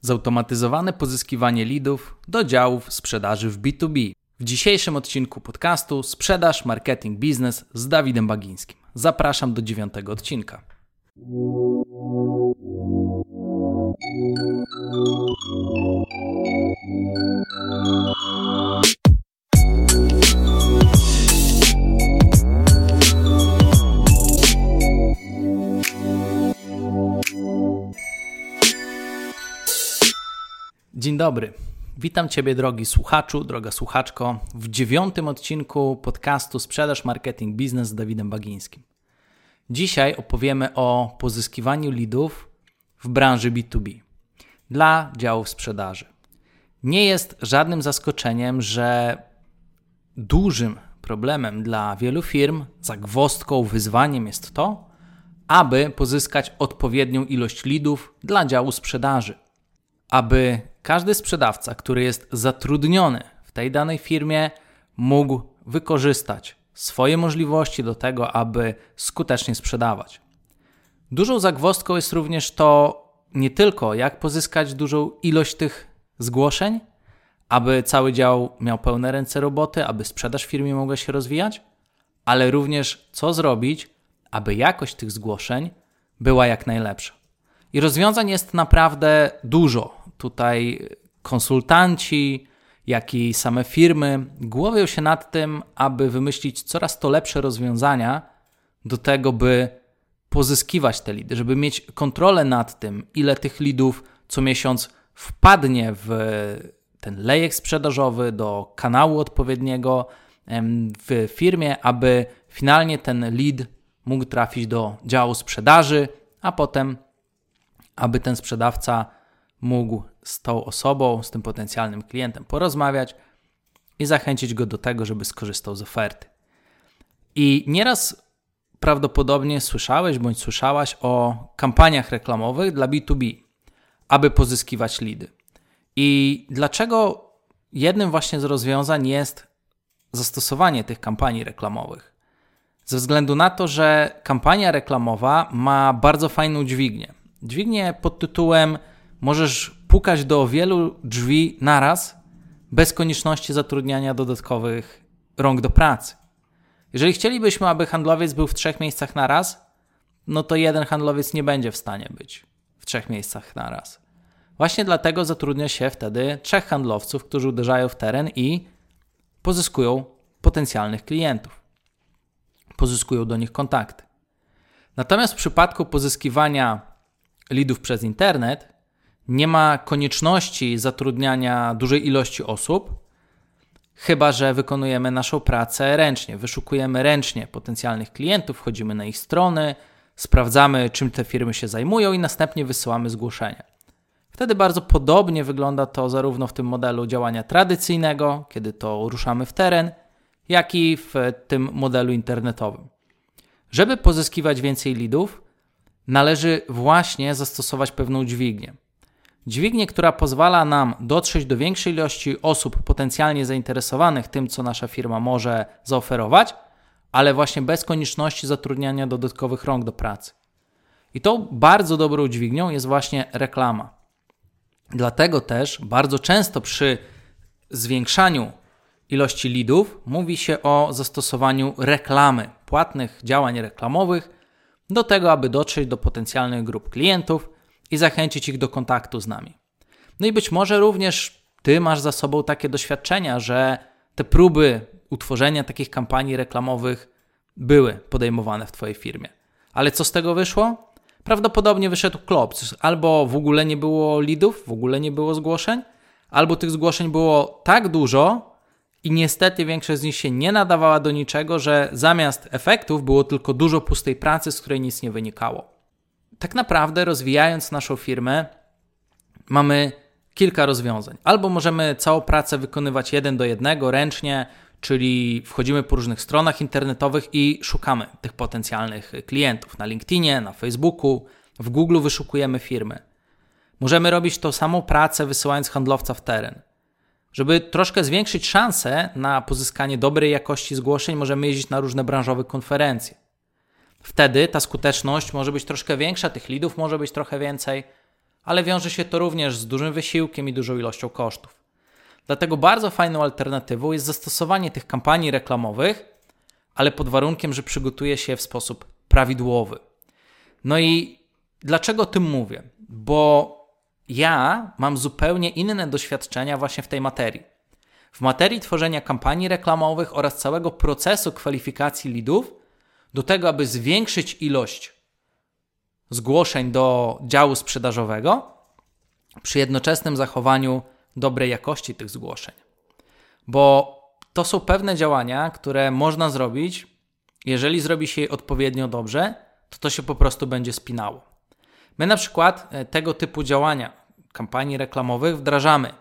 Zautomatyzowane pozyskiwanie leadów do działów sprzedaży w B2B. W dzisiejszym odcinku podcastu Sprzedaż, Marketing, Biznes z Dawidem Bagińskim. Zapraszam do dziewiątego odcinka. Dzień dobry. Witam Ciebie, drogi słuchaczu, droga słuchaczko, w dziewiątym odcinku podcastu Sprzedaż, Marketing, Biznes z Dawidem Bagińskim. Dzisiaj opowiemy o pozyskiwaniu leadów w branży B2B dla działów sprzedaży. Nie jest żadnym zaskoczeniem, że dużym problemem dla wielu firm, zagwostką, wyzwaniem jest to, aby pozyskać odpowiednią ilość leadów dla działu sprzedaży. Aby każdy sprzedawca, który jest zatrudniony w tej danej firmie, mógł wykorzystać swoje możliwości do tego, aby skutecznie sprzedawać. Dużą zagwozdką jest również to nie tylko jak pozyskać dużą ilość tych zgłoszeń, aby cały dział miał pełne ręce roboty, aby sprzedaż firmie mogła się rozwijać, ale również co zrobić, aby jakość tych zgłoszeń była jak najlepsza. I rozwiązań jest naprawdę dużo. Tutaj konsultanci, jak i same firmy głowią się nad tym, aby wymyślić coraz to lepsze rozwiązania do tego, by pozyskiwać te lidy, żeby mieć kontrolę nad tym, ile tych lidów co miesiąc wpadnie w ten lejek sprzedażowy, do kanału odpowiedniego w firmie, aby finalnie ten lead mógł trafić do działu sprzedaży, a potem aby ten sprzedawca mógł z tą osobą, z tym potencjalnym klientem porozmawiać i zachęcić go do tego, żeby skorzystał z oferty. I nieraz prawdopodobnie słyszałeś bądź słyszałaś o kampaniach reklamowych dla B2B, aby pozyskiwać lidy. I dlaczego jednym właśnie z rozwiązań jest zastosowanie tych kampanii reklamowych? Ze względu na to, że kampania reklamowa ma bardzo fajną dźwignię. Dźwignię pod tytułem możesz pukać do wielu drzwi naraz, bez konieczności zatrudniania dodatkowych rąk do pracy. Jeżeli chcielibyśmy, aby handlowiec był w trzech miejscach naraz, no to jeden handlowiec nie będzie w stanie być w trzech miejscach naraz. Właśnie dlatego zatrudnia się wtedy trzech handlowców, którzy uderzają w teren i pozyskują potencjalnych klientów. Pozyskują do nich kontakty. Natomiast w przypadku pozyskiwania leadów przez internet, nie ma konieczności zatrudniania dużej ilości osób, chyba że wykonujemy naszą pracę ręcznie. Wyszukujemy ręcznie potencjalnych klientów, wchodzimy na ich strony, sprawdzamy, czym te firmy się zajmują i następnie wysyłamy zgłoszenia. Wtedy bardzo podobnie wygląda to zarówno w tym modelu działania tradycyjnego, kiedy to ruszamy w teren, jak i w tym modelu internetowym. Żeby pozyskiwać więcej leadów, należy właśnie zastosować pewną dźwignię. Dźwignię, która pozwala nam dotrzeć do większej ilości osób potencjalnie zainteresowanych tym, co nasza firma może zaoferować, ale właśnie bez konieczności zatrudniania dodatkowych rąk do pracy. I tą bardzo dobrą dźwignią jest właśnie reklama. Dlatego też bardzo często przy zwiększaniu ilości lidów mówi się o zastosowaniu reklamy, płatnych działań reklamowych do tego, aby dotrzeć do potencjalnych grup klientów i zachęcić ich do kontaktu z nami. No i być może również Ty masz za sobą takie doświadczenia, że te próby utworzenia takich kampanii reklamowych były podejmowane w Twojej firmie. Ale co z tego wyszło? Prawdopodobnie wyszedł klops. Albo w ogóle nie było leadów, w ogóle nie było zgłoszeń, albo tych zgłoszeń było tak dużo, i niestety większość z nich się nie nadawała do niczego, że zamiast efektów było tylko dużo pustej pracy, z której nic nie wynikało. Tak naprawdę, rozwijając naszą firmę, mamy kilka rozwiązań. Albo możemy całą pracę wykonywać jeden do jednego ręcznie, czyli wchodzimy po różnych stronach internetowych i szukamy tych potencjalnych klientów na LinkedInie, na Facebooku, w Google wyszukujemy firmy. Możemy robić tą samą pracę wysyłając handlowca w teren. Żeby troszkę zwiększyć szanse na pozyskanie dobrej jakości zgłoszeń, możemy jeździć na różne branżowe konferencje. Wtedy ta skuteczność może być troszkę większa, tych lidów może być trochę więcej, ale wiąże się to również z dużym wysiłkiem i dużą ilością kosztów. Dlatego bardzo fajną alternatywą jest zastosowanie tych kampanii reklamowych, ale pod warunkiem, że przygotuje się w sposób prawidłowy. No i dlaczego o tym mówię? Bo ja mam zupełnie inne doświadczenia właśnie w tej materii. W materii tworzenia kampanii reklamowych oraz całego procesu kwalifikacji lidów, do tego, aby zwiększyć ilość zgłoszeń do działu sprzedażowego, przy jednoczesnym zachowaniu dobrej jakości tych zgłoszeń. Bo to są pewne działania, które można zrobić, jeżeli zrobi się je odpowiednio dobrze, to to się po prostu będzie spinało. My na przykład e, tego typu działania, kampanii reklamowych wdrażamy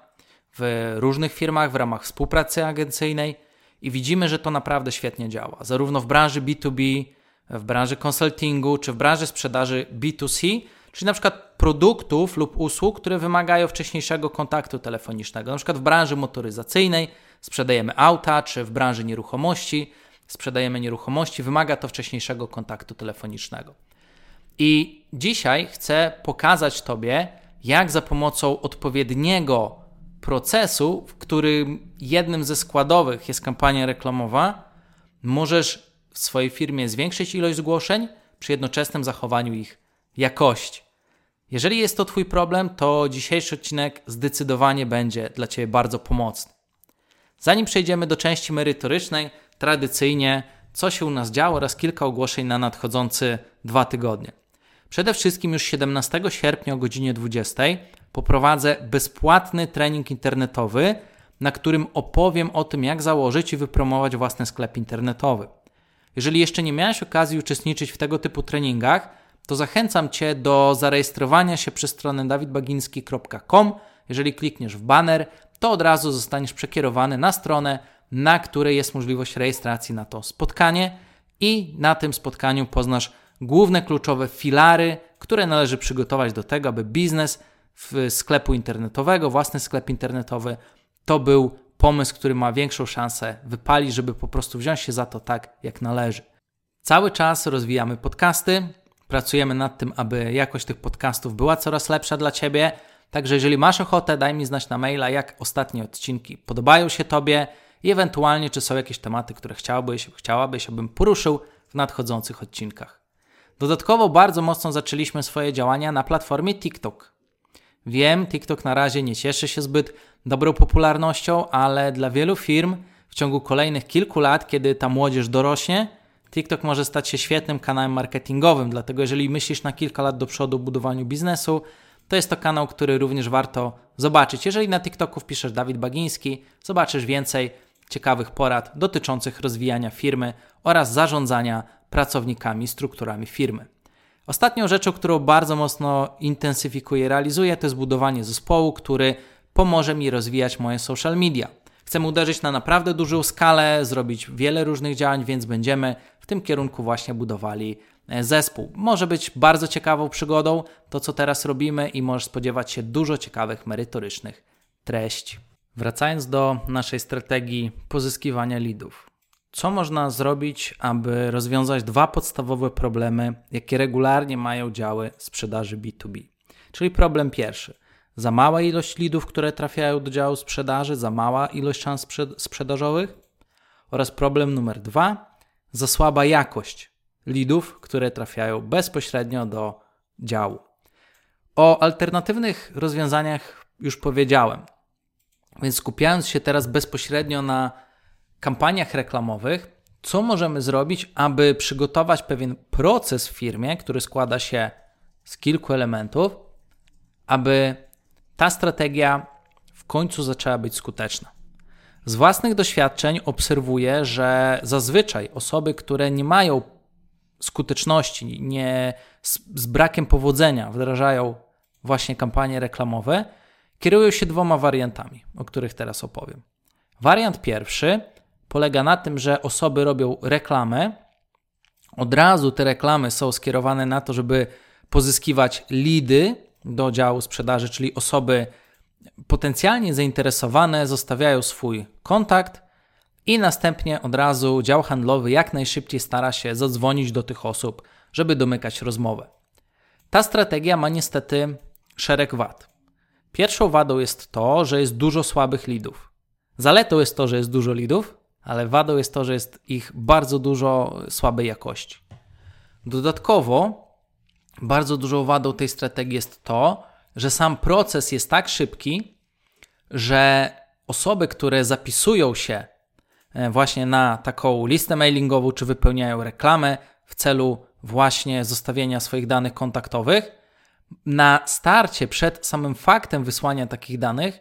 w różnych firmach w ramach współpracy agencyjnej i widzimy, że to naprawdę świetnie działa. Zarówno w branży B2B, w branży konsultingu, czy w branży sprzedaży B2C, czyli na przykład produktów lub usług, które wymagają wcześniejszego kontaktu telefonicznego. Na przykład w branży motoryzacyjnej sprzedajemy auta, czy w branży nieruchomości sprzedajemy nieruchomości, wymaga to wcześniejszego kontaktu telefonicznego. I dzisiaj chcę pokazać Tobie, jak za pomocą odpowiedniego procesu, w którym jednym ze składowych jest kampania reklamowa, możesz w swojej firmie zwiększyć ilość zgłoszeń przy jednoczesnym zachowaniu ich jakości. Jeżeli jest to Twój problem, to dzisiejszy odcinek zdecydowanie będzie dla Ciebie bardzo pomocny. Zanim przejdziemy do części merytorycznej, tradycyjnie co się u nas działo oraz kilka ogłoszeń na nadchodzący dwa tygodnie. Przede wszystkim już 17 sierpnia o godzinie 20 poprowadzę bezpłatny trening internetowy, na którym opowiem o tym, jak założyć i wypromować własny sklep internetowy. Jeżeli jeszcze nie miałeś okazji uczestniczyć w tego typu treningach, to zachęcam Cię do zarejestrowania się przez stronę dawidbaginski.com. Jeżeli klikniesz w banner, to od razu zostaniesz przekierowany na stronę, na której jest możliwość rejestracji na to spotkanie i na tym spotkaniu poznasz główne kluczowe filary, które należy przygotować do tego, aby biznes w sklepu internetowego, własny sklep internetowy, to był pomysł, który ma większą szansę wypalić, żeby po prostu wziąć się za to tak, jak należy. Cały czas rozwijamy podcasty, pracujemy nad tym, aby jakość tych podcastów była coraz lepsza dla Ciebie. Także jeżeli masz ochotę, daj mi znać na maila, jak ostatnie odcinki podobają się Tobie i ewentualnie, czy są jakieś tematy, które chciałbyś, chciałabyś, abym poruszył w nadchodzących odcinkach. Dodatkowo bardzo mocno zaczęliśmy swoje działania na platformie TikTok. Wiem, TikTok na razie nie cieszy się zbyt dobrą popularnością, ale dla wielu firm w ciągu kolejnych kilku lat, kiedy ta młodzież dorośnie, TikTok może stać się świetnym kanałem marketingowym. Dlatego, jeżeli myślisz na kilka lat do przodu o budowaniu biznesu, to jest to kanał, który również warto zobaczyć. Jeżeli na TikToku wpiszesz Dawid Bagiński, zobaczysz więcej ciekawych porad dotyczących rozwijania firmy oraz zarządzania pracownikami, strukturami firmy. Ostatnią rzeczą, którą bardzo mocno intensyfikuję realizuję, to jest budowanie zespołu, który pomoże mi rozwijać moje social media. Chcemy uderzyć na naprawdę dużą skalę, zrobić wiele różnych działań, więc będziemy w tym kierunku właśnie budowali e, zespół. Może być bardzo ciekawą przygodą to, co teraz robimy, i możesz spodziewać się dużo ciekawych, merytorycznych treści. Wracając do naszej strategii pozyskiwania lidów. Co można zrobić, aby rozwiązać dwa podstawowe problemy, jakie regularnie mają działy sprzedaży B2B? Czyli problem pierwszy. Za mała ilość lidów, które trafiają do działu sprzedaży, za mała ilość szans sprzedażowych. Oraz problem numer dwa. Za słaba jakość lidów, które trafiają bezpośrednio do działu. O alternatywnych rozwiązaniach już powiedziałem. Więc skupiając się teraz bezpośrednio na kampaniach reklamowych, co możemy zrobić, aby przygotować pewien proces w firmie, który składa się z kilku elementów, aby ta strategia w końcu zaczęła być skuteczna. Z własnych doświadczeń obserwuję, że zazwyczaj osoby, które nie mają skuteczności, nie, z, z brakiem powodzenia wdrażają właśnie kampanie reklamowe, kierują się dwoma wariantami, o których teraz opowiem. Wariant pierwszy polega na tym, że osoby robią reklamę. Od razu te reklamy są skierowane na to, żeby pozyskiwać lidy do działu sprzedaży, czyli osoby potencjalnie zainteresowane zostawiają swój kontakt i następnie od razu dział handlowy jak najszybciej stara się zadzwonić do tych osób, żeby domykać rozmowę. Ta strategia ma niestety szereg wad. Pierwszą wadą jest to, że jest dużo słabych lidów. Zaletą jest to, że jest dużo lidów, ale wadą jest to, że jest ich bardzo dużo słabej jakości. Dodatkowo, bardzo dużą wadą tej strategii jest to, że sam proces jest tak szybki, że osoby, które zapisują się e, właśnie na taką listę mailingową, czy wypełniają reklamę w celu właśnie zostawienia swoich danych kontaktowych, na starcie, przed samym faktem wysłania takich danych,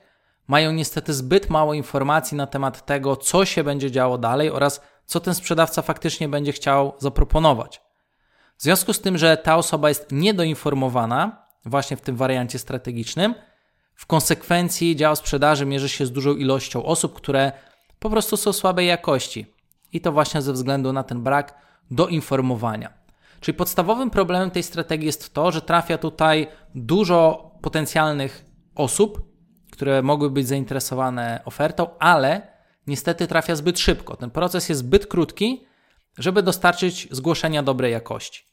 mają niestety zbyt mało informacji na temat tego, co się będzie działo dalej oraz co ten sprzedawca faktycznie będzie chciał zaproponować. W związku z tym, że ta osoba jest niedoinformowana, właśnie w tym wariancie strategicznym, w konsekwencji dział sprzedaży mierzy się z dużą ilością osób, które po prostu są słabej jakości. I to właśnie ze względu na ten brak doinformowania. Czyli podstawowym problemem tej strategii jest to, że trafia tutaj dużo potencjalnych osób, które mogły być zainteresowane ofertą, ale niestety trafia zbyt szybko. Ten proces jest zbyt krótki, żeby dostarczyć zgłoszenia dobrej jakości.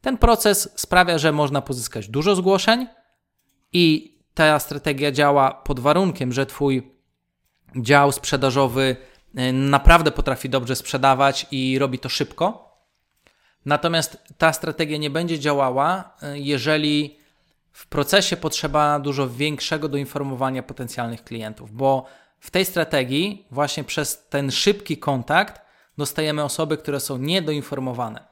Ten proces sprawia, że można pozyskać dużo zgłoszeń i ta strategia działa pod warunkiem, że Twój dział sprzedażowy y, naprawdę potrafi dobrze sprzedawać i robi to szybko. Natomiast ta strategia nie będzie działała, y, jeżeli w procesie potrzeba dużo większego doinformowania potencjalnych klientów, bo w tej strategii, właśnie przez ten szybki kontakt, dostajemy osoby, które są niedoinformowane.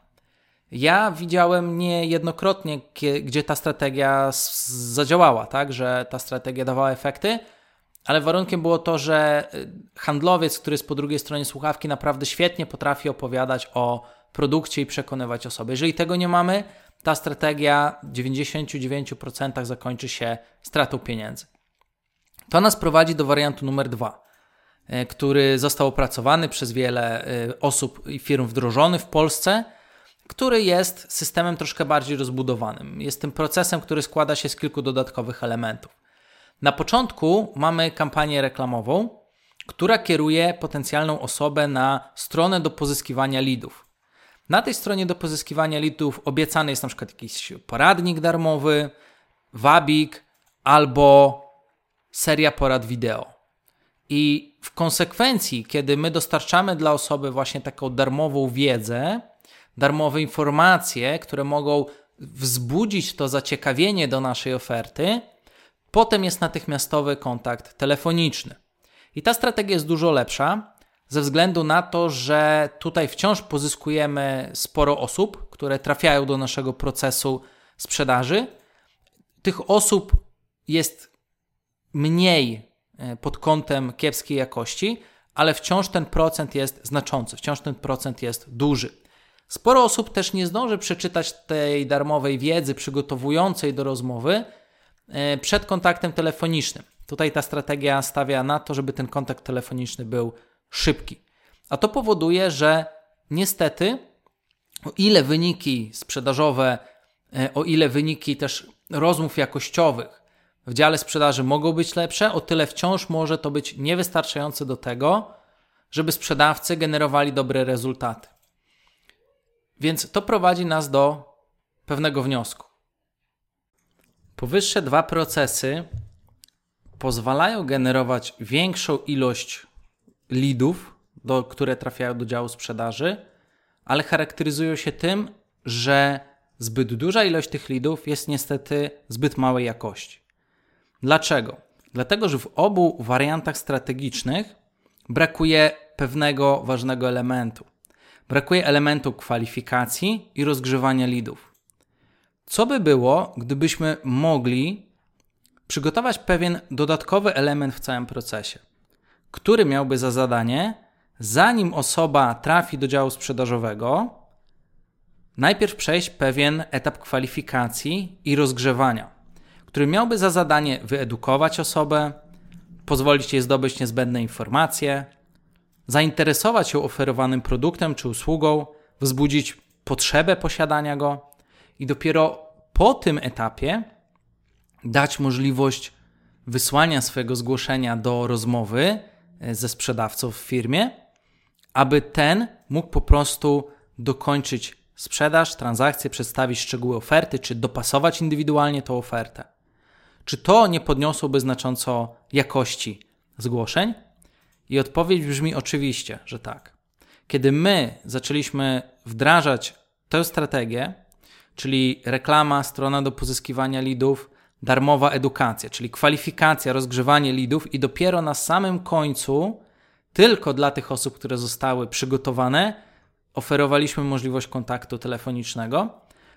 Ja widziałem niejednokrotnie, gdzie ta strategia zadziałała, tak, że ta strategia dawała efekty, ale warunkiem było to, że y, handlowiec, który jest po drugiej stronie słuchawki, naprawdę świetnie potrafi opowiadać o produkcie i przekonywać osoby. Jeżeli tego nie mamy, ta strategia w 99% zakończy się stratą pieniędzy. To nas prowadzi do wariantu numer dwa, y, który został opracowany przez wiele y, osób i firm wdrożony w Polsce – który jest systemem troszkę bardziej rozbudowanym. Jest tym procesem, który składa się z kilku dodatkowych elementów. Na początku mamy kampanię reklamową, która kieruje potencjalną osobę na stronę do pozyskiwania leadów. Na tej stronie do pozyskiwania leadów obiecany jest na przykład jakiś poradnik darmowy, wabik albo seria porad wideo. I w konsekwencji, kiedy my dostarczamy dla osoby właśnie taką darmową wiedzę, darmowe informacje, które mogą wzbudzić to zaciekawienie do naszej oferty, potem jest natychmiastowy kontakt telefoniczny. I ta strategia jest dużo lepsza, ze względu na to, że tutaj wciąż pozyskujemy sporo osób, które trafiają do naszego procesu sprzedaży. Tych osób jest mniej e, pod kątem kiepskiej jakości, ale wciąż ten procent jest znaczący, wciąż ten procent jest duży. Sporo osób też nie zdąży przeczytać tej darmowej wiedzy przygotowującej do rozmowy e, przed kontaktem telefonicznym. Tutaj ta strategia stawia na to, żeby ten kontakt telefoniczny był szybki. A to powoduje, że niestety, o ile wyniki sprzedażowe, e, o ile wyniki też rozmów jakościowych w dziale sprzedaży mogą być lepsze, o tyle wciąż może to być niewystarczające do tego, żeby sprzedawcy generowali dobre rezultaty. Więc to prowadzi nas do pewnego wniosku. Powyższe dwa procesy pozwalają generować większą ilość leadów, do, które trafiają do działu sprzedaży, ale charakteryzują się tym, że zbyt duża ilość tych leadów jest niestety zbyt małej jakości. Dlaczego? Dlatego, że w obu wariantach strategicznych brakuje pewnego ważnego elementu. Brakuje elementu kwalifikacji i rozgrzewania lidów. Co by było, gdybyśmy mogli przygotować pewien dodatkowy element w całym procesie, który miałby za zadanie, zanim osoba trafi do działu sprzedażowego, najpierw przejść pewien etap kwalifikacji i rozgrzewania, który miałby za zadanie wyedukować osobę, pozwolić jej zdobyć niezbędne informacje, zainteresować się oferowanym produktem czy usługą, wzbudzić potrzebę posiadania go i dopiero po tym etapie dać możliwość wysłania swojego zgłoszenia do rozmowy ze sprzedawcą w firmie, aby ten mógł po prostu dokończyć sprzedaż, transakcję, przedstawić szczegóły oferty, czy dopasować indywidualnie tą ofertę. Czy to nie podniosłoby znacząco jakości zgłoszeń? I odpowiedź brzmi oczywiście, że tak. Kiedy my zaczęliśmy wdrażać tę strategię, czyli reklama, strona do pozyskiwania lidów, darmowa edukacja, czyli kwalifikacja, rozgrzewanie lidów i dopiero na samym końcu, tylko dla tych osób, które zostały przygotowane, oferowaliśmy możliwość kontaktu telefonicznego.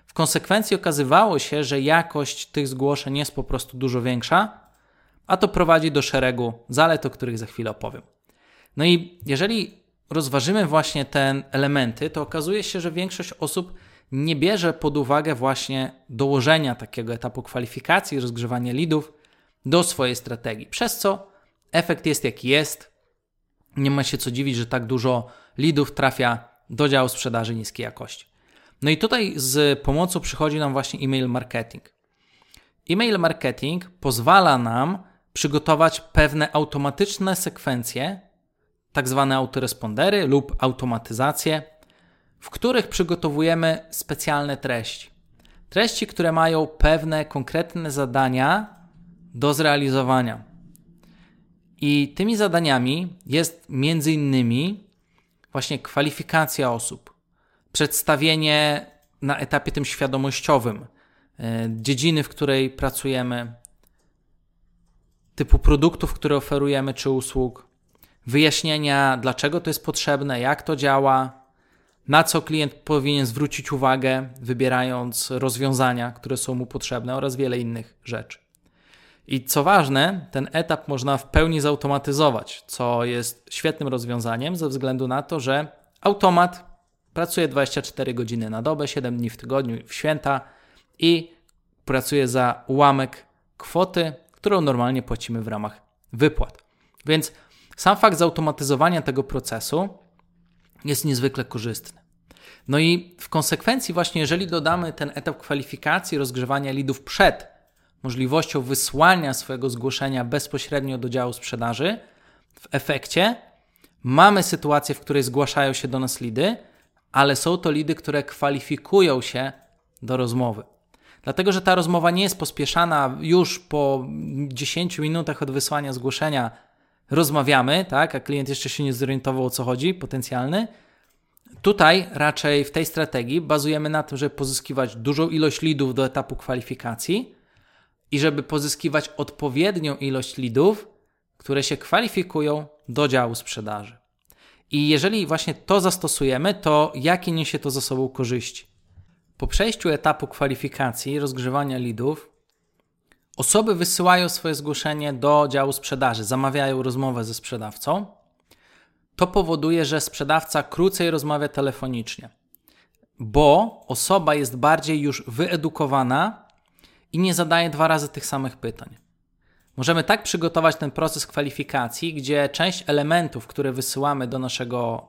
W konsekwencji okazywało się, że jakość tych zgłoszeń jest po prostu dużo większa, a to prowadzi do szeregu zalet, o których za chwilę opowiem. No i jeżeli rozważymy właśnie te elementy, to okazuje się, że większość osób nie bierze pod uwagę właśnie dołożenia takiego etapu kwalifikacji, rozgrzewania lidów do swojej strategii, przez co efekt jest jaki jest. Nie ma się co dziwić, że tak dużo lidów trafia do działu sprzedaży niskiej jakości. No i tutaj z pomocą przychodzi nam właśnie e-mail marketing. E-mail marketing pozwala nam przygotować pewne automatyczne sekwencje, tak zwane autorespondery lub automatyzacje, w których przygotowujemy specjalne treści. Treści, które mają pewne konkretne zadania do zrealizowania. I tymi zadaniami jest między innymi właśnie kwalifikacja osób, przedstawienie na etapie tym świadomościowym e, dziedziny, w której pracujemy, typu produktów, które oferujemy, czy usług, wyjaśnienia, dlaczego to jest potrzebne, jak to działa, na co klient powinien zwrócić uwagę, wybierając rozwiązania, które są mu potrzebne oraz wiele innych rzeczy. I co ważne, ten etap można w pełni zautomatyzować, co jest świetnym rozwiązaniem ze względu na to, że automat pracuje 24 godziny na dobę, 7 dni w tygodniu, w święta i pracuje za ułamek kwoty, którą normalnie płacimy w ramach wypłat. Więc sam fakt zautomatyzowania tego procesu jest niezwykle korzystny. No i w konsekwencji, właśnie jeżeli dodamy ten etap kwalifikacji, rozgrzewania lidów przed możliwością wysłania swojego zgłoszenia bezpośrednio do działu sprzedaży, w efekcie mamy sytuację, w której zgłaszają się do nas lidy, ale są to lidy, które kwalifikują się do rozmowy. Dlatego, że ta rozmowa nie jest pospieszana już po 10 minutach od wysłania zgłoszenia. Rozmawiamy, tak, a klient jeszcze się nie zorientował o co chodzi, potencjalny. Tutaj raczej w tej strategii bazujemy na tym, żeby pozyskiwać dużą ilość lidów do etapu kwalifikacji, i żeby pozyskiwać odpowiednią ilość lidów, które się kwalifikują do działu sprzedaży. I jeżeli właśnie to zastosujemy, to jakie niesie to za sobą korzyści? Po przejściu etapu kwalifikacji, rozgrzewania lidów, osoby wysyłają swoje zgłoszenie do działu sprzedaży, zamawiają rozmowę ze sprzedawcą. To powoduje, że sprzedawca krócej rozmawia telefonicznie, bo osoba jest bardziej już wyedukowana i nie zadaje dwa razy tych samych pytań. Możemy tak przygotować ten proces kwalifikacji, gdzie część elementów, które wysyłamy do naszego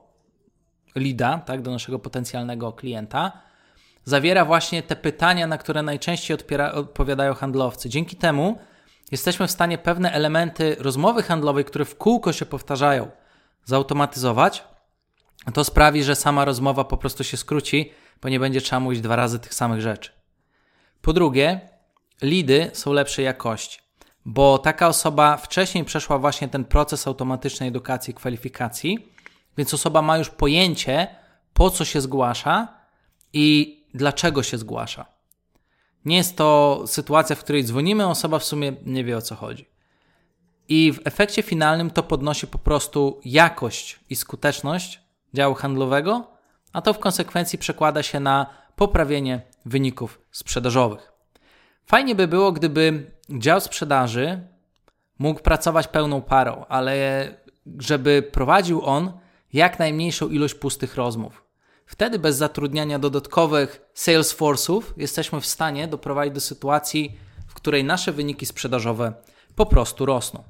lida, tak, do naszego potencjalnego klienta, zawiera właśnie te pytania, na które najczęściej odpiera, odpowiadają handlowcy. Dzięki temu jesteśmy w stanie pewne elementy rozmowy handlowej, które w kółko się powtarzają, zautomatyzować. To sprawi, że sama rozmowa po prostu się skróci, bo nie będzie trzeba mówić dwa razy tych samych rzeczy. Po drugie, lidy są lepszej jakości, bo taka osoba wcześniej przeszła właśnie ten proces automatycznej edukacji i kwalifikacji, więc osoba ma już pojęcie, po co się zgłasza i dlaczego się zgłasza. Nie jest to sytuacja, w której dzwonimy, osoba w sumie nie wie o co chodzi. I w efekcie finalnym to podnosi po prostu jakość i skuteczność działu handlowego, a to w konsekwencji przekłada się na poprawienie wyników sprzedażowych. Fajnie by było, gdyby dział sprzedaży mógł pracować pełną parą, ale żeby prowadził on jak najmniejszą ilość pustych rozmów. Wtedy bez zatrudniania dodatkowych Salesforce'ów jesteśmy w stanie doprowadzić do sytuacji, w której nasze wyniki sprzedażowe po prostu rosną.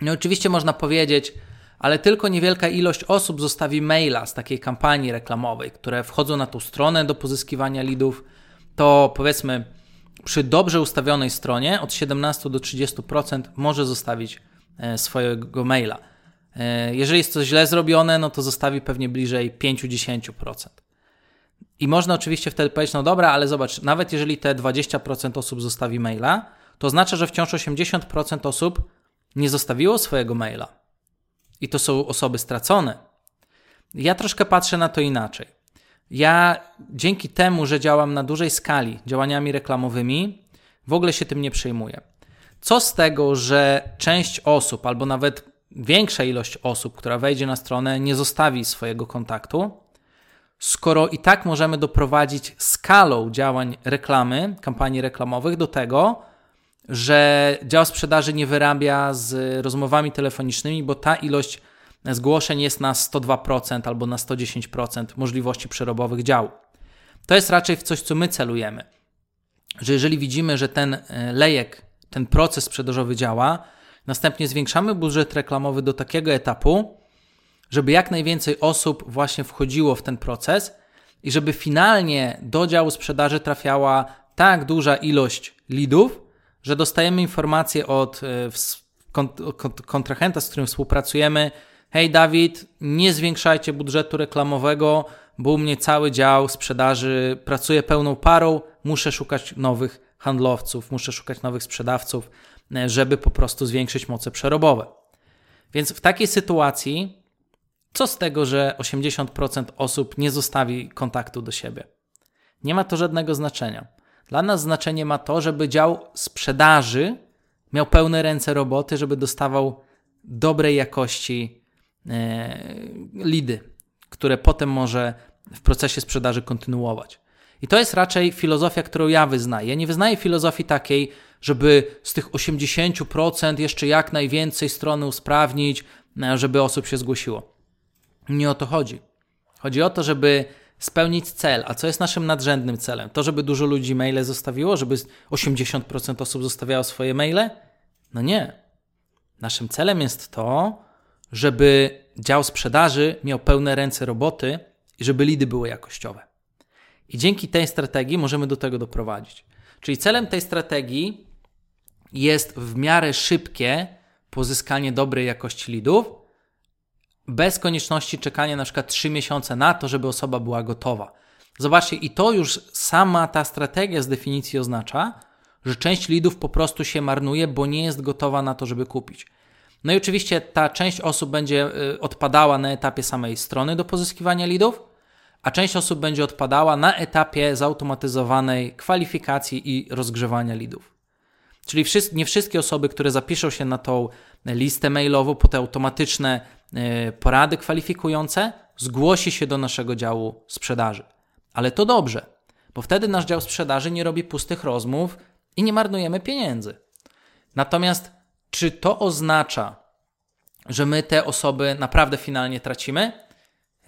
No oczywiście można powiedzieć, ale tylko niewielka ilość osób zostawi maila z takiej kampanii reklamowej, które wchodzą na tą stronę do pozyskiwania lidów, to powiedzmy przy dobrze ustawionej stronie od 17 do 30% może zostawić e, swojego maila. E, jeżeli jest to źle zrobione, no to zostawi pewnie bliżej 5-10%. I można oczywiście wtedy powiedzieć, no dobra, ale zobacz, nawet jeżeli te 20% osób zostawi maila, to oznacza, że wciąż 80% osób nie zostawiło swojego maila. I to są osoby stracone. Ja troszkę patrzę na to inaczej. Ja dzięki temu, że działam na dużej skali działaniami reklamowymi, w ogóle się tym nie przejmuję. Co z tego, że część osób, albo nawet większa ilość osób, która wejdzie na stronę, nie zostawi swojego kontaktu, skoro i tak możemy doprowadzić skalą działań reklamy, kampanii reklamowych do tego, że dział sprzedaży nie wyrabia z rozmowami telefonicznymi, bo ta ilość zgłoszeń jest na 102% albo na 110% możliwości przerobowych działu. To jest raczej w coś, co my celujemy. Że jeżeli widzimy, że ten e, lejek, ten proces sprzedażowy działa, następnie zwiększamy budżet reklamowy do takiego etapu, żeby jak najwięcej osób właśnie wchodziło w ten proces i żeby finalnie do działu sprzedaży trafiała tak duża ilość leadów, że dostajemy informację od e, kontrahenta, z którym współpracujemy, hej Dawid, nie zwiększajcie budżetu reklamowego, bo u mnie cały dział sprzedaży pracuje pełną parą, muszę szukać nowych handlowców, muszę szukać nowych sprzedawców, żeby po prostu zwiększyć moce przerobowe. Więc w takiej sytuacji, co z tego, że 80% osób nie zostawi kontaktu do siebie? Nie ma to żadnego znaczenia. Dla nas znaczenie ma to, żeby dział sprzedaży miał pełne ręce roboty, żeby dostawał dobrej jakości e, lidy, które potem może w procesie sprzedaży kontynuować. I to jest raczej filozofia, którą ja wyznaję. Nie wyznaję filozofii takiej, żeby z tych 80% jeszcze jak najwięcej strony usprawnić, e, żeby osób się zgłosiło. Nie o to chodzi. Chodzi o to, żeby spełnić cel. A co jest naszym nadrzędnym celem? To, żeby dużo ludzi maile zostawiło, żeby 80% osób zostawiało swoje maile? No nie. Naszym celem jest to, żeby dział sprzedaży miał pełne ręce roboty i żeby lidy były jakościowe. I dzięki tej strategii możemy do tego doprowadzić. Czyli celem tej strategii jest w miarę szybkie pozyskanie dobrej jakości lidów, bez konieczności czekania na przykład 3 miesiące na to, żeby osoba była gotowa. Zobaczcie, i to już sama ta strategia z definicji oznacza, że część lidów po prostu się marnuje, bo nie jest gotowa na to, żeby kupić. No i oczywiście ta część osób będzie y, odpadała na etapie samej strony do pozyskiwania lidów, a część osób będzie odpadała na etapie zautomatyzowanej kwalifikacji i rozgrzewania lidów. Czyli nie wszystkie osoby, które zapiszą się na tą listę mailową po te automatyczne E, porady kwalifikujące, zgłosi się do naszego działu sprzedaży. Ale to dobrze, bo wtedy nasz dział sprzedaży nie robi pustych rozmów i nie marnujemy pieniędzy. Natomiast czy to oznacza, że my te osoby naprawdę finalnie tracimy?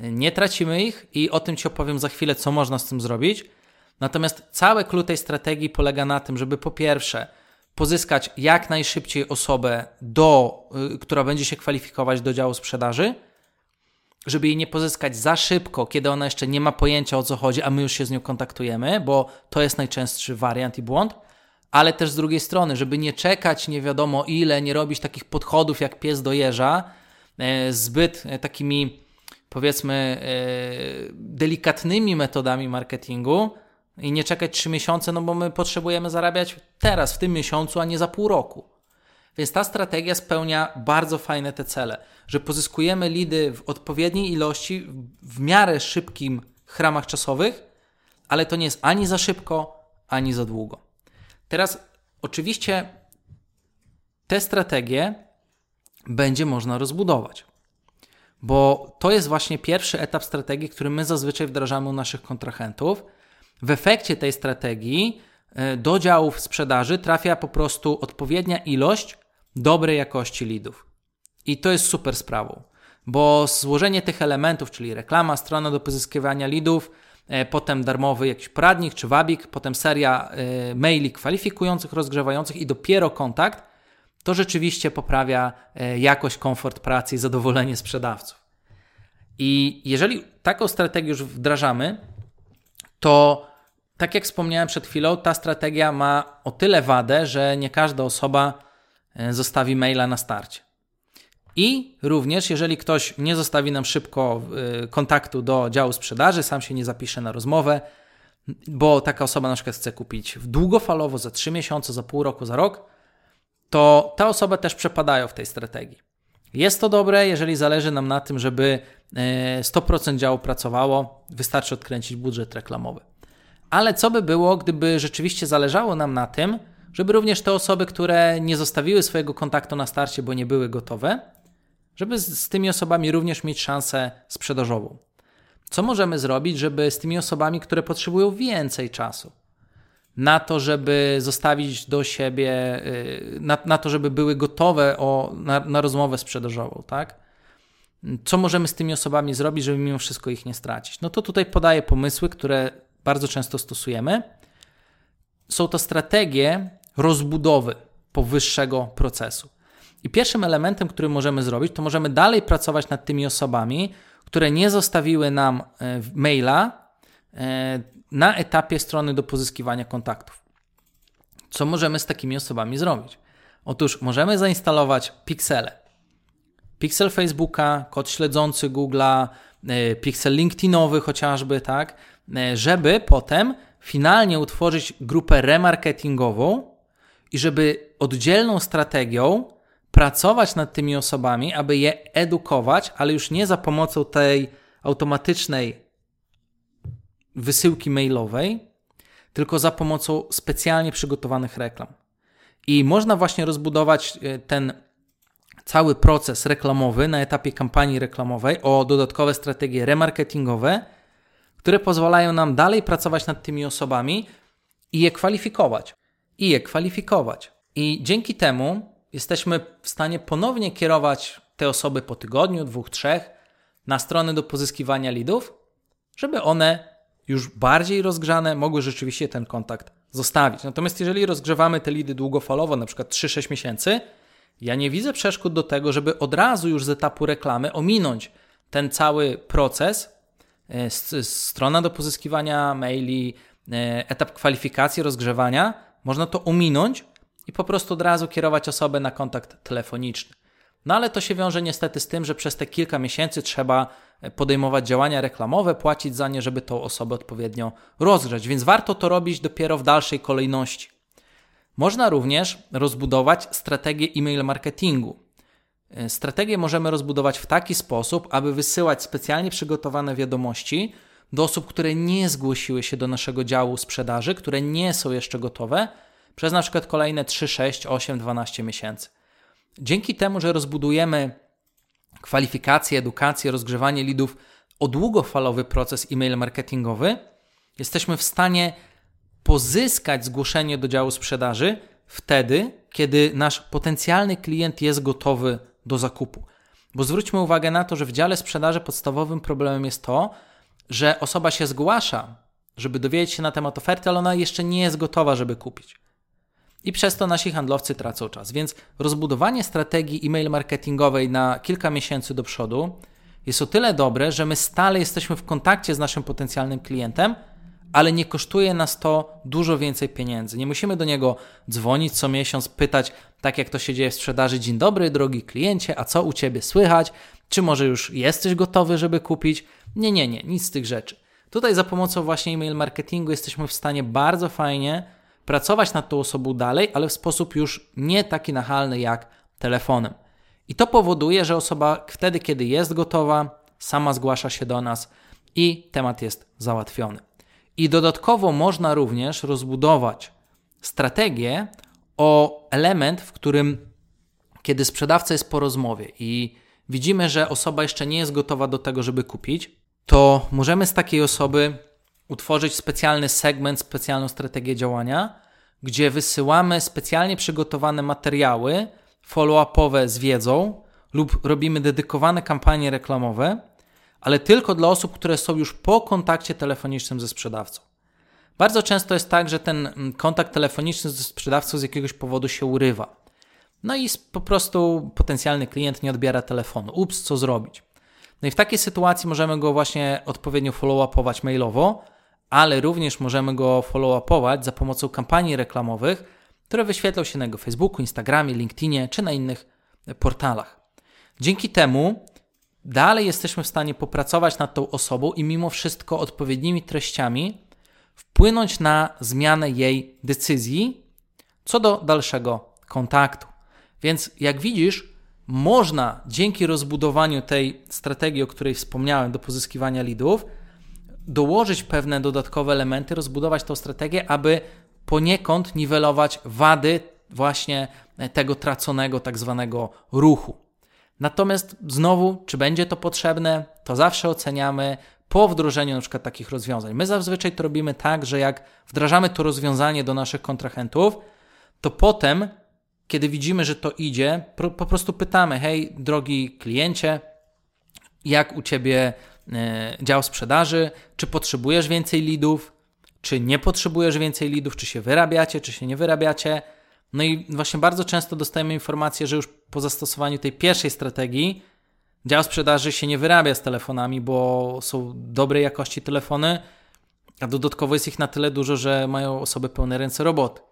Nie tracimy ich i o tym Ci opowiem za chwilę, co można z tym zrobić. Natomiast całe klucz tej strategii polega na tym, żeby po pierwsze pozyskać jak najszybciej osobę, do, y, która będzie się kwalifikować do działu sprzedaży, żeby jej nie pozyskać za szybko, kiedy ona jeszcze nie ma pojęcia o co chodzi, a my już się z nią kontaktujemy, bo to jest najczęstszy wariant i błąd, ale też z drugiej strony, żeby nie czekać nie wiadomo ile, nie robić takich podchodów jak pies do jeża, e, zbyt e, takimi powiedzmy e, delikatnymi metodami marketingu, i nie czekać 3 miesiące, no bo my potrzebujemy zarabiać teraz, w tym miesiącu, a nie za pół roku. Więc ta strategia spełnia bardzo fajne te cele, że pozyskujemy lidy w odpowiedniej ilości, w miarę szybkim ramach czasowych, ale to nie jest ani za szybko, ani za długo. Teraz oczywiście te strategie będzie można rozbudować, bo to jest właśnie pierwszy etap strategii, który my zazwyczaj wdrażamy u naszych kontrahentów – w efekcie tej strategii e, do działów sprzedaży trafia po prostu odpowiednia ilość dobrej jakości leadów. I to jest super sprawą, bo złożenie tych elementów, czyli reklama, strona do pozyskiwania leadów, e, potem darmowy jakiś poradnik czy wabik, potem seria e, maili kwalifikujących, rozgrzewających i dopiero kontakt, to rzeczywiście poprawia jakość, komfort pracy i zadowolenie sprzedawców. I jeżeli taką strategię już wdrażamy, to tak jak wspomniałem przed chwilą, ta strategia ma o tyle wadę, że nie każda osoba e, zostawi maila na starcie. I również, jeżeli ktoś nie zostawi nam szybko e, kontaktu do działu sprzedaży, sam się nie zapisze na rozmowę, bo taka osoba na przykład chce kupić długofalowo za 3 miesiące, za pół roku, za rok, to ta osoba też przepadają w tej strategii. Jest to dobre, jeżeli zależy nam na tym, żeby 100% e, działu pracowało, wystarczy odkręcić budżet reklamowy. Ale co by było, gdyby rzeczywiście zależało nam na tym, żeby również te osoby, które nie zostawiły swojego kontaktu na starcie, bo nie były gotowe, żeby z, z tymi osobami również mieć szansę sprzedażową. Co możemy zrobić, żeby z tymi osobami, które potrzebują więcej czasu na to, żeby zostawić do siebie, y, na, na to, żeby były gotowe o, na, na rozmowę sprzedażową, tak? Co możemy z tymi osobami zrobić, żeby mimo wszystko ich nie stracić? No to tutaj podaję pomysły, które bardzo często stosujemy. Są to strategie rozbudowy powyższego procesu. I pierwszym elementem, który możemy zrobić, to możemy dalej pracować nad tymi osobami, które nie zostawiły nam e, maila e, na etapie strony do pozyskiwania kontaktów. Co możemy z takimi osobami zrobić? Otóż możemy zainstalować piksele. Pixel Facebooka, kod śledzący Google'a, e, pixel LinkedInowy chociażby, tak, żeby potem finalnie utworzyć grupę remarketingową i żeby oddzielną strategią pracować nad tymi osobami, aby je edukować, ale już nie za pomocą tej automatycznej wysyłki mailowej, tylko za pomocą specjalnie przygotowanych reklam. I można właśnie rozbudować e, ten cały proces reklamowy na etapie kampanii reklamowej o dodatkowe strategie remarketingowe, które pozwalają nam dalej pracować nad tymi osobami i je kwalifikować. I je kwalifikować. I dzięki temu jesteśmy w stanie ponownie kierować te osoby po tygodniu, dwóch, trzech na strony do pozyskiwania lidów, żeby one już bardziej rozgrzane mogły rzeczywiście ten kontakt zostawić. Natomiast jeżeli rozgrzewamy te lidy długofalowo, na przykład 3-6 miesięcy, ja nie widzę przeszkód do tego, żeby od razu już z etapu reklamy ominąć ten cały proces, e, strona do pozyskiwania maili, e, etap kwalifikacji, rozgrzewania, można to ominąć i po prostu od razu kierować osobę na kontakt telefoniczny. No ale to się wiąże niestety z tym, że przez te kilka miesięcy trzeba podejmować działania reklamowe, płacić za nie, żeby tą osobę odpowiednio rozgrzać, więc warto to robić dopiero w dalszej kolejności. Można również rozbudować strategię e-mail marketingu. Strategię możemy rozbudować w taki sposób, aby wysyłać specjalnie przygotowane wiadomości do osób, które nie zgłosiły się do naszego działu sprzedaży, które nie są jeszcze gotowe, przez na przykład kolejne 3, 6, 8, 12 miesięcy. Dzięki temu, że rozbudujemy kwalifikację, edukację, rozgrzewanie lidów o długofalowy proces e-mail marketingowy, jesteśmy w stanie pozyskać zgłoszenie do działu sprzedaży wtedy, kiedy nasz potencjalny klient jest gotowy do zakupu. Bo zwróćmy uwagę na to, że w dziale sprzedaży podstawowym problemem jest to, że osoba się zgłasza, żeby dowiedzieć się na temat oferty, ale ona jeszcze nie jest gotowa, żeby kupić i przez to nasi handlowcy tracą czas. Więc rozbudowanie strategii e-mail marketingowej na kilka miesięcy do przodu jest o tyle dobre, że my stale jesteśmy w kontakcie z naszym potencjalnym klientem, ale nie kosztuje nas to dużo więcej pieniędzy. Nie musimy do niego dzwonić co miesiąc, pytać, tak jak to się dzieje w sprzedaży: Dzień dobry, drogi kliencie, a co u ciebie słychać? Czy może już jesteś gotowy, żeby kupić? Nie, nie, nie, nic z tych rzeczy. Tutaj za pomocą właśnie e-mail marketingu jesteśmy w stanie bardzo fajnie pracować nad tą osobą dalej, ale w sposób już nie taki nachalny jak telefonem. I to powoduje, że osoba wtedy, kiedy jest gotowa, sama zgłasza się do nas i temat jest załatwiony. I dodatkowo można również rozbudować strategię o element, w którym kiedy sprzedawca jest po rozmowie i widzimy, że osoba jeszcze nie jest gotowa do tego, żeby kupić, to możemy z takiej osoby utworzyć specjalny segment, specjalną strategię działania, gdzie wysyłamy specjalnie przygotowane materiały follow-upowe z wiedzą lub robimy dedykowane kampanie reklamowe, ale tylko dla osób, które są już po kontakcie telefonicznym ze sprzedawcą. Bardzo często jest tak, że ten mm, kontakt telefoniczny ze sprzedawcą z jakiegoś powodu się urywa. No i po prostu potencjalny klient nie odbiera telefonu. Ups, co zrobić? No i w takiej sytuacji możemy go właśnie odpowiednio follow-upować mailowo, ale również możemy go follow-upować za pomocą kampanii reklamowych, które wyświetlą się na jego Facebooku, Instagramie, LinkedInie czy na innych portalach. Dzięki temu dalej jesteśmy w stanie popracować nad tą osobą i mimo wszystko odpowiednimi treściami wpłynąć na zmianę jej decyzji co do dalszego kontaktu. Więc jak widzisz, można dzięki rozbudowaniu tej strategii, o której wspomniałem, do pozyskiwania lidów, dołożyć pewne dodatkowe elementy, rozbudować tą strategię, aby poniekąd niwelować wady właśnie tego traconego tak zwanego ruchu. Natomiast znowu, czy będzie to potrzebne, to zawsze oceniamy po wdrożeniu na przykład takich rozwiązań. My zazwyczaj to robimy tak, że jak wdrażamy to rozwiązanie do naszych kontrahentów, to potem, kiedy widzimy, że to idzie, po prostu pytamy: hej, drogi kliencie, jak u ciebie dział sprzedaży, czy potrzebujesz więcej lidów, czy nie potrzebujesz więcej lidów, czy się wyrabiacie, czy się nie wyrabiacie. No i właśnie bardzo często dostajemy informację, że już po zastosowaniu tej pierwszej strategii dział sprzedaży się nie wyrabia z telefonami, bo są dobrej jakości telefony, a dodatkowo jest ich na tyle dużo, że mają osoby pełne ręce roboty.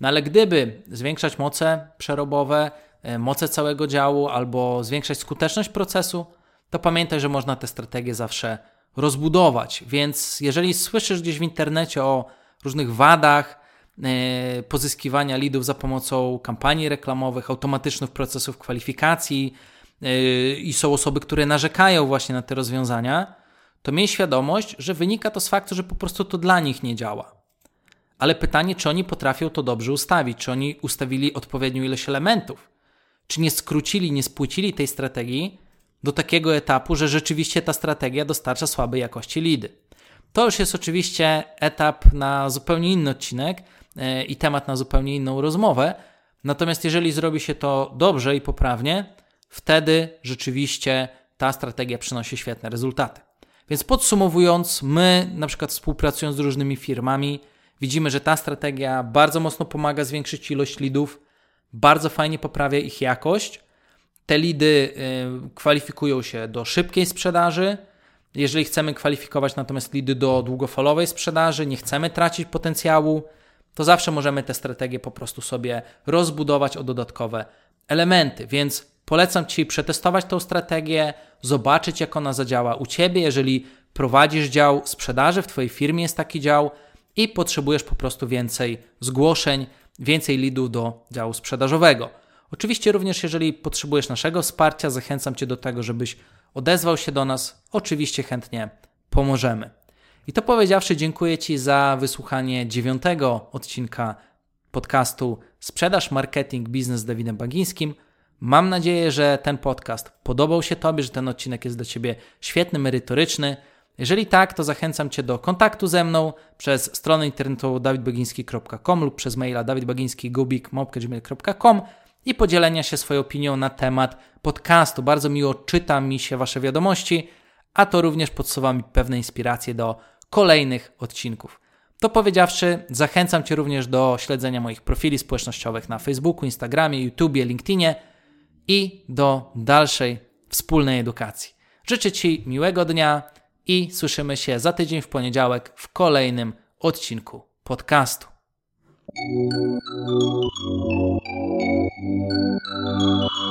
No ale gdyby zwiększać moce przerobowe, e, moce całego działu albo zwiększać skuteczność procesu, to pamiętaj, że można te strategie zawsze rozbudować. Więc jeżeli słyszysz gdzieś w internecie o różnych wadach e, pozyskiwania lidów za pomocą kampanii reklamowych, automatycznych procesów kwalifikacji e, i są osoby, które narzekają właśnie na te rozwiązania, to miej świadomość, że wynika to z faktu, że po prostu to dla nich nie działa. Ale pytanie, czy oni potrafią to dobrze ustawić, czy oni ustawili odpowiednią ilość elementów, czy nie skrócili, nie spłycili tej strategii do takiego etapu, że rzeczywiście ta strategia dostarcza słabej jakości lidy. To już jest oczywiście etap na zupełnie inny odcinek e, i temat na zupełnie inną rozmowę. Natomiast jeżeli zrobi się to dobrze i poprawnie, wtedy rzeczywiście ta strategia przynosi świetne rezultaty. Więc podsumowując, my na przykład współpracując z różnymi firmami, widzimy, że ta strategia bardzo mocno pomaga zwiększyć ilość lidów, bardzo fajnie poprawia ich jakość. Te lidy y, kwalifikują się do szybkiej sprzedaży. Jeżeli chcemy kwalifikować natomiast lidy do długofalowej sprzedaży, nie chcemy tracić potencjału, to zawsze możemy tę strategię po prostu sobie rozbudować o dodatkowe elementy. Więc polecam Ci przetestować tą strategię, zobaczyć jak ona zadziała u Ciebie. Jeżeli prowadzisz dział sprzedaży, w Twojej firmie jest taki dział, i potrzebujesz po prostu więcej zgłoszeń, więcej lidów do działu sprzedażowego. Oczywiście również jeżeli potrzebujesz naszego wsparcia, zachęcam Cię do tego, żebyś odezwał się do nas. Oczywiście chętnie pomożemy. I to powiedziawszy, dziękuję Ci za wysłuchanie dziewiątego odcinka podcastu Sprzedaż, Marketing, Biznes z Dawidem Bagińskim. Mam nadzieję, że ten podcast podobał się Tobie, że ten odcinek jest dla Ciebie świetny, merytoryczny. Jeżeli tak, to zachęcam Cię do kontaktu ze mną przez stronę internetową dawidbagiński.com lub przez maila dawidbagiński.gubik.gmail.com i podzielenia się swoją opinią na temat podcastu. Bardzo miło czyta mi się Wasze wiadomości, a to również podsuwa mi pewne inspiracje do kolejnych odcinków. To powiedziawszy, zachęcam Cię również do śledzenia moich profili społecznościowych na Facebooku, Instagramie, YouTubie, LinkedInie i do dalszej wspólnej edukacji. Życzę Ci miłego dnia i słyszymy się za tydzień w poniedziałek w kolejnym odcinku podcastu. Thank you.